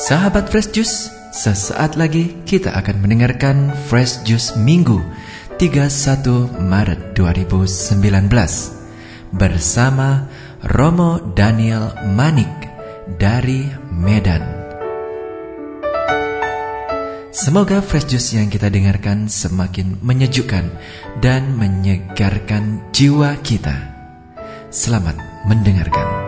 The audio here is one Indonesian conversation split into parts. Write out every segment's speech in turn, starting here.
Sahabat Fresh Juice, sesaat lagi kita akan mendengarkan Fresh Juice Minggu 31 Maret 2019 bersama Romo Daniel Manik dari Medan. Semoga Fresh Juice yang kita dengarkan semakin menyejukkan dan menyegarkan jiwa kita. Selamat mendengarkan.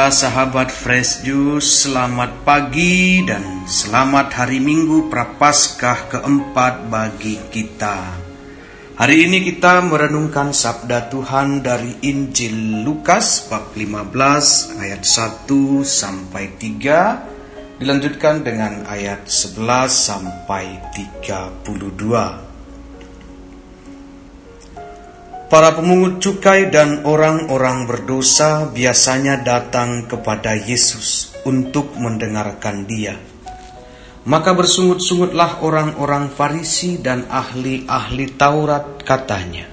Para sahabat Fresh Juice, selamat pagi dan selamat hari Minggu Prapaskah keempat bagi kita. Hari ini kita merenungkan sabda Tuhan dari Injil Lukas bab 15 ayat 1 sampai 3 dilanjutkan dengan ayat 11 sampai 32. Para pemungut cukai dan orang-orang berdosa biasanya datang kepada Yesus untuk mendengarkan Dia. Maka bersungut-sungutlah orang-orang Farisi dan ahli-ahli Taurat katanya.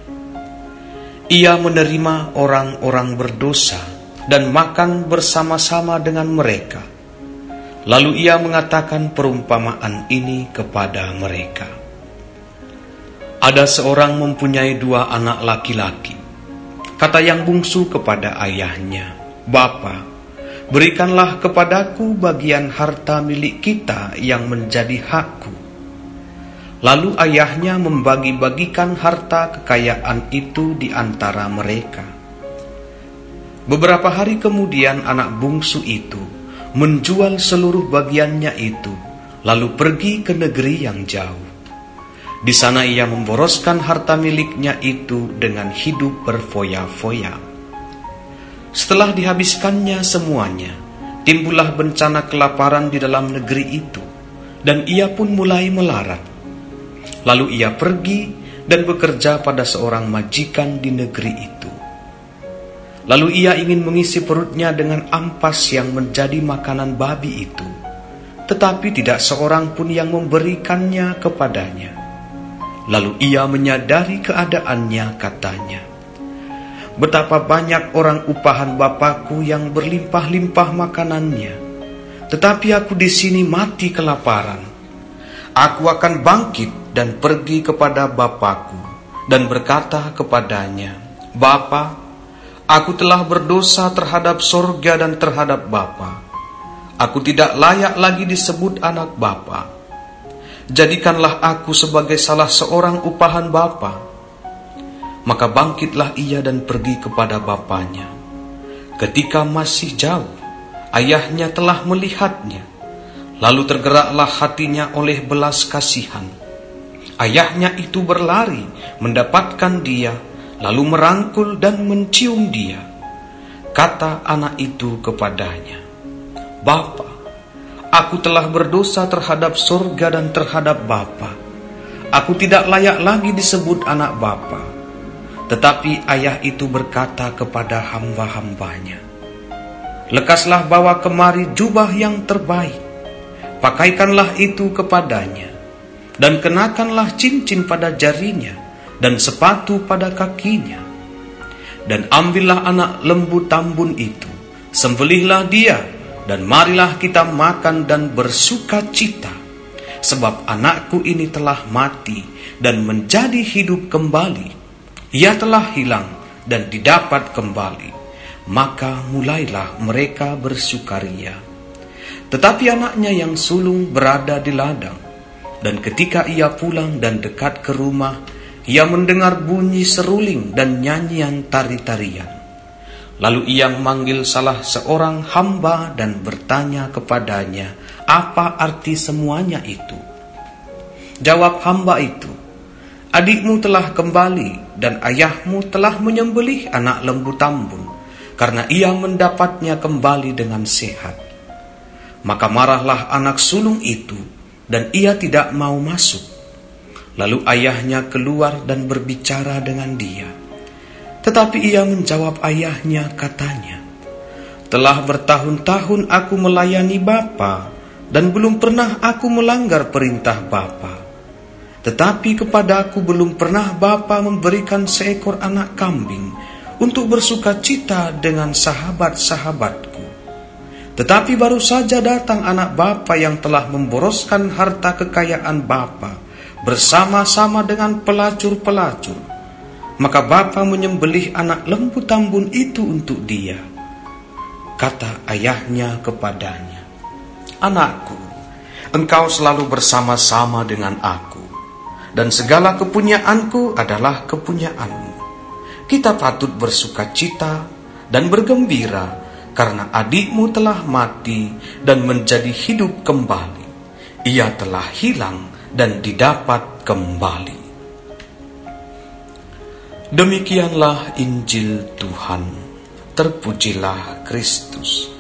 Ia menerima orang-orang berdosa dan makan bersama-sama dengan mereka. Lalu ia mengatakan perumpamaan ini kepada mereka. Ada seorang mempunyai dua anak laki-laki. Kata yang bungsu kepada ayahnya, Bapa, berikanlah kepadaku bagian harta milik kita yang menjadi hakku. Lalu ayahnya membagi-bagikan harta kekayaan itu di antara mereka. Beberapa hari kemudian anak bungsu itu menjual seluruh bagiannya itu, lalu pergi ke negeri yang jauh. Di sana ia memboroskan harta miliknya itu dengan hidup berfoya-foya. Setelah dihabiskannya semuanya, timbullah bencana kelaparan di dalam negeri itu, dan ia pun mulai melarat. Lalu ia pergi dan bekerja pada seorang majikan di negeri itu. Lalu ia ingin mengisi perutnya dengan ampas yang menjadi makanan babi itu, tetapi tidak seorang pun yang memberikannya kepadanya. Lalu ia menyadari keadaannya katanya, Betapa banyak orang upahan Bapakku yang berlimpah-limpah makanannya, tetapi aku di sini mati kelaparan. Aku akan bangkit dan pergi kepada Bapakku dan berkata kepadanya, Bapa, aku telah berdosa terhadap sorga dan terhadap Bapa. Aku tidak layak lagi disebut anak Bapa jadikanlah aku sebagai salah seorang upahan bapa. Maka bangkitlah ia dan pergi kepada bapaknya. Ketika masih jauh, ayahnya telah melihatnya. Lalu tergeraklah hatinya oleh belas kasihan. Ayahnya itu berlari mendapatkan dia, lalu merangkul dan mencium dia. Kata anak itu kepadanya, Bapak, Aku telah berdosa terhadap surga dan terhadap Bapa. Aku tidak layak lagi disebut anak Bapa. Tetapi ayah itu berkata kepada hamba-hambanya, Lekaslah bawa kemari jubah yang terbaik, pakaikanlah itu kepadanya, dan kenakanlah cincin pada jarinya, dan sepatu pada kakinya. Dan ambillah anak lembu tambun itu, sembelihlah dia, dan marilah kita makan dan bersuka cita, sebab anakku ini telah mati dan menjadi hidup kembali. Ia telah hilang dan didapat kembali. Maka mulailah mereka bersukaria. Tetapi anaknya yang sulung berada di ladang, dan ketika ia pulang dan dekat ke rumah, ia mendengar bunyi seruling dan nyanyian tari-tarian. Lalu ia memanggil salah seorang hamba dan bertanya kepadanya, apa arti semuanya itu? Jawab hamba itu, adikmu telah kembali dan ayahmu telah menyembelih anak lembu tambun, karena ia mendapatnya kembali dengan sehat. Maka marahlah anak sulung itu, dan ia tidak mau masuk. Lalu ayahnya keluar dan berbicara dengan dia. Tetapi ia menjawab ayahnya katanya, Telah bertahun-tahun aku melayani Bapa dan belum pernah aku melanggar perintah Bapa. Tetapi kepadaku belum pernah Bapa memberikan seekor anak kambing untuk bersuka cita dengan sahabat-sahabatku. Tetapi baru saja datang anak Bapa yang telah memboroskan harta kekayaan Bapa bersama-sama dengan pelacur-pelacur. Maka Bapa menyembelih anak lembu tambun itu untuk dia. Kata ayahnya kepadanya, Anakku, engkau selalu bersama-sama dengan aku, dan segala kepunyaanku adalah kepunyaanmu kita patut bersuka cita dan bergembira karena adikmu telah mati dan menjadi hidup kembali. Ia telah hilang dan didapat kembali. Demikianlah Injil Tuhan. Terpujilah Kristus.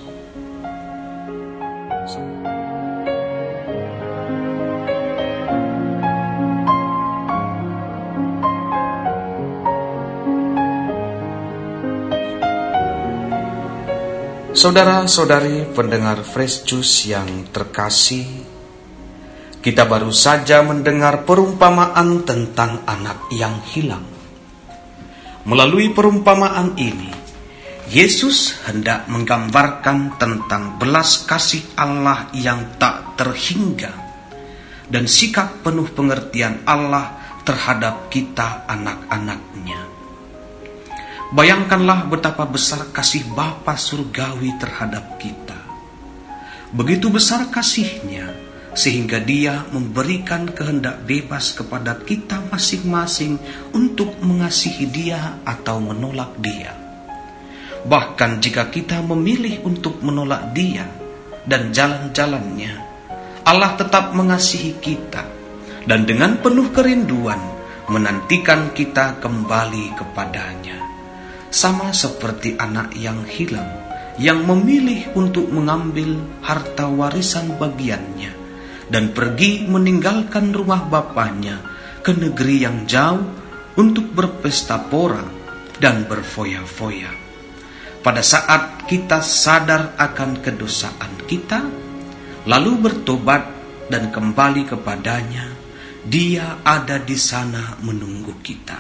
Saudara-saudari pendengar Fresh Juice yang terkasih, kita baru saja mendengar perumpamaan tentang anak yang hilang. Melalui perumpamaan ini, Yesus hendak menggambarkan tentang belas kasih Allah yang tak terhingga dan sikap penuh pengertian Allah terhadap kita anak-anaknya. Bayangkanlah betapa besar kasih Bapa surgawi terhadap kita. Begitu besar kasihnya, sehingga dia memberikan kehendak bebas kepada kita masing-masing untuk mengasihi dia atau menolak dia. Bahkan jika kita memilih untuk menolak dia dan jalan-jalannya, Allah tetap mengasihi kita dan dengan penuh kerinduan menantikan kita kembali kepadanya sama seperti anak yang hilang yang memilih untuk mengambil harta warisan bagiannya dan pergi meninggalkan rumah bapaknya ke negeri yang jauh untuk berpesta pora dan berfoya-foya. Pada saat kita sadar akan kedosaan kita, lalu bertobat dan kembali kepadanya, Dia ada di sana menunggu kita.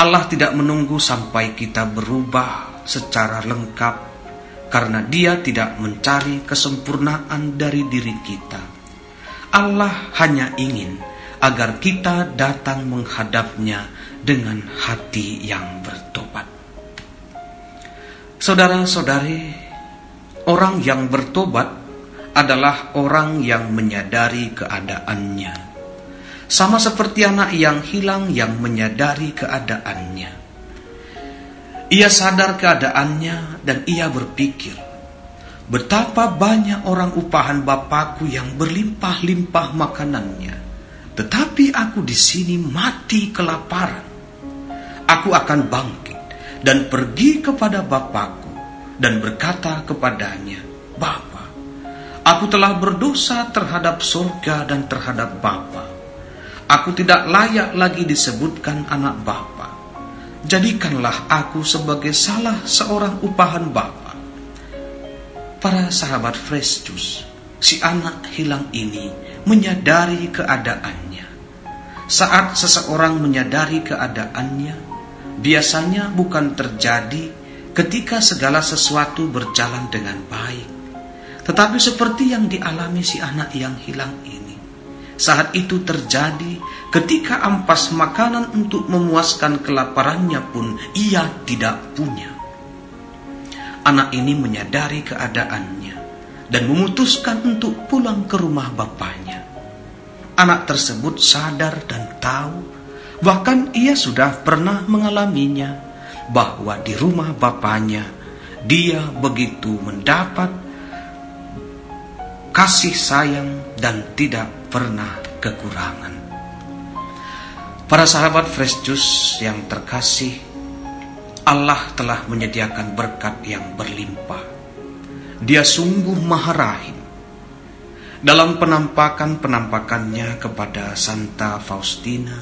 Allah tidak menunggu sampai kita berubah secara lengkap karena Dia tidak mencari kesempurnaan dari diri kita. Allah hanya ingin agar kita datang menghadapnya dengan hati yang bertobat. Saudara-saudari, orang yang bertobat adalah orang yang menyadari keadaannya sama seperti anak yang hilang yang menyadari keadaannya. Ia sadar keadaannya dan ia berpikir, betapa banyak orang upahan bapakku yang berlimpah-limpah makanannya, tetapi aku di sini mati kelaparan. Aku akan bangkit dan pergi kepada bapakku dan berkata kepadanya, Bapa, aku telah berdosa terhadap surga dan terhadap Bapa Aku tidak layak lagi disebutkan anak Bapa. Jadikanlah aku sebagai salah seorang upahan Bapa. Para sahabat Juice, si anak hilang ini menyadari keadaannya. Saat seseorang menyadari keadaannya, biasanya bukan terjadi ketika segala sesuatu berjalan dengan baik, tetapi seperti yang dialami si anak yang hilang ini saat itu terjadi ketika ampas makanan untuk memuaskan kelaparannya pun ia tidak punya. Anak ini menyadari keadaannya dan memutuskan untuk pulang ke rumah bapaknya. Anak tersebut sadar dan tahu, bahkan ia sudah pernah mengalaminya, bahwa di rumah bapaknya dia begitu mendapat kasih sayang dan tidak pernah kekurangan. Para sahabat Fresh Juice yang terkasih, Allah telah menyediakan berkat yang berlimpah. Dia sungguh maha rahim. Dalam penampakan-penampakannya kepada Santa Faustina,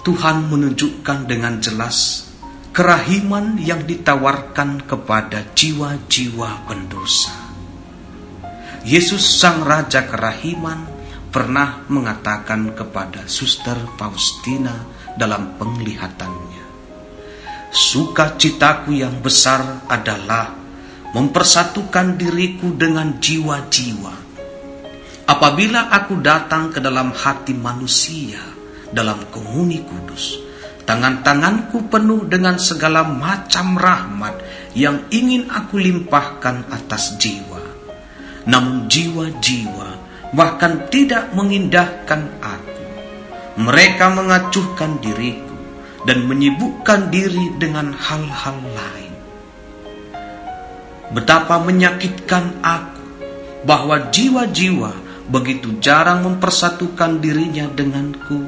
Tuhan menunjukkan dengan jelas kerahiman yang ditawarkan kepada jiwa-jiwa pendosa. Yesus Sang Raja Kerahiman pernah mengatakan kepada Suster Faustina dalam penglihatannya, "Sukacitaku yang besar adalah mempersatukan diriku dengan jiwa-jiwa. Apabila aku datang ke dalam hati manusia dalam komuni kudus, tangan-tanganku penuh dengan segala macam rahmat yang ingin aku limpahkan atas jiwa. Namun jiwa-jiwa bahkan tidak mengindahkan aku. Mereka mengacuhkan diriku dan menyibukkan diri dengan hal-hal lain. Betapa menyakitkan aku bahwa jiwa-jiwa begitu jarang mempersatukan dirinya denganku.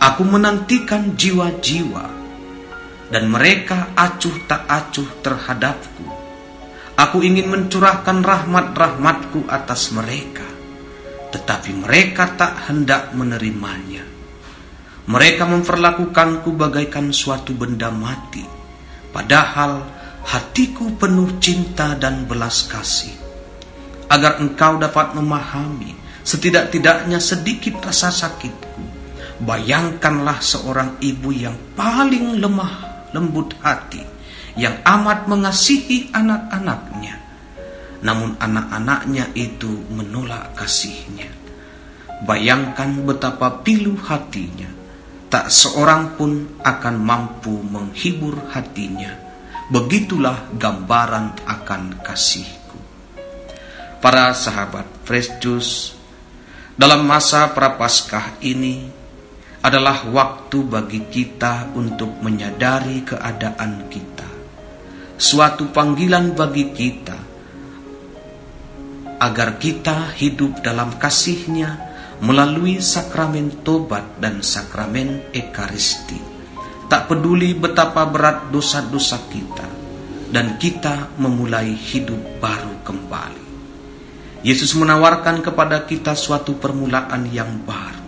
Aku menantikan jiwa-jiwa dan mereka acuh tak acuh terhadapku. Aku ingin mencurahkan rahmat-rahmatku atas mereka tetapi mereka tak hendak menerimanya. Mereka memperlakukanku bagaikan suatu benda mati, padahal hatiku penuh cinta dan belas kasih. Agar engkau dapat memahami setidak-tidaknya sedikit rasa sakitku, bayangkanlah seorang ibu yang paling lemah lembut hati, yang amat mengasihi anak-anaknya, namun anak-anaknya itu menolak kasihnya. Bayangkan betapa pilu hatinya, tak seorang pun akan mampu menghibur hatinya. Begitulah gambaran akan kasihku. Para sahabat Fresh dalam masa prapaskah ini adalah waktu bagi kita untuk menyadari keadaan kita. Suatu panggilan bagi kita agar kita hidup dalam kasihnya melalui sakramen tobat dan sakramen ekaristi. Tak peduli betapa berat dosa-dosa kita, dan kita memulai hidup baru kembali. Yesus menawarkan kepada kita suatu permulaan yang baru.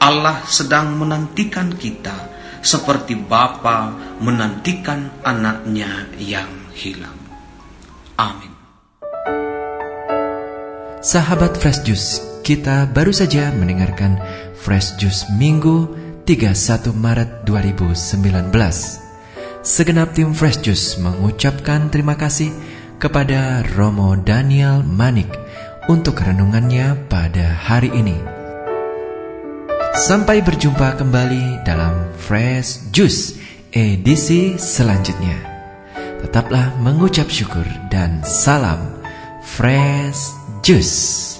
Allah sedang menantikan kita seperti Bapa menantikan anaknya yang hilang. Amin. Sahabat Fresh Juice, kita baru saja mendengarkan Fresh Juice Minggu 31 Maret 2019. Segenap tim Fresh Juice mengucapkan terima kasih kepada Romo Daniel Manik untuk renungannya pada hari ini. Sampai berjumpa kembali dalam Fresh Juice edisi selanjutnya. Tetaplah mengucap syukur dan salam Fresh Juice.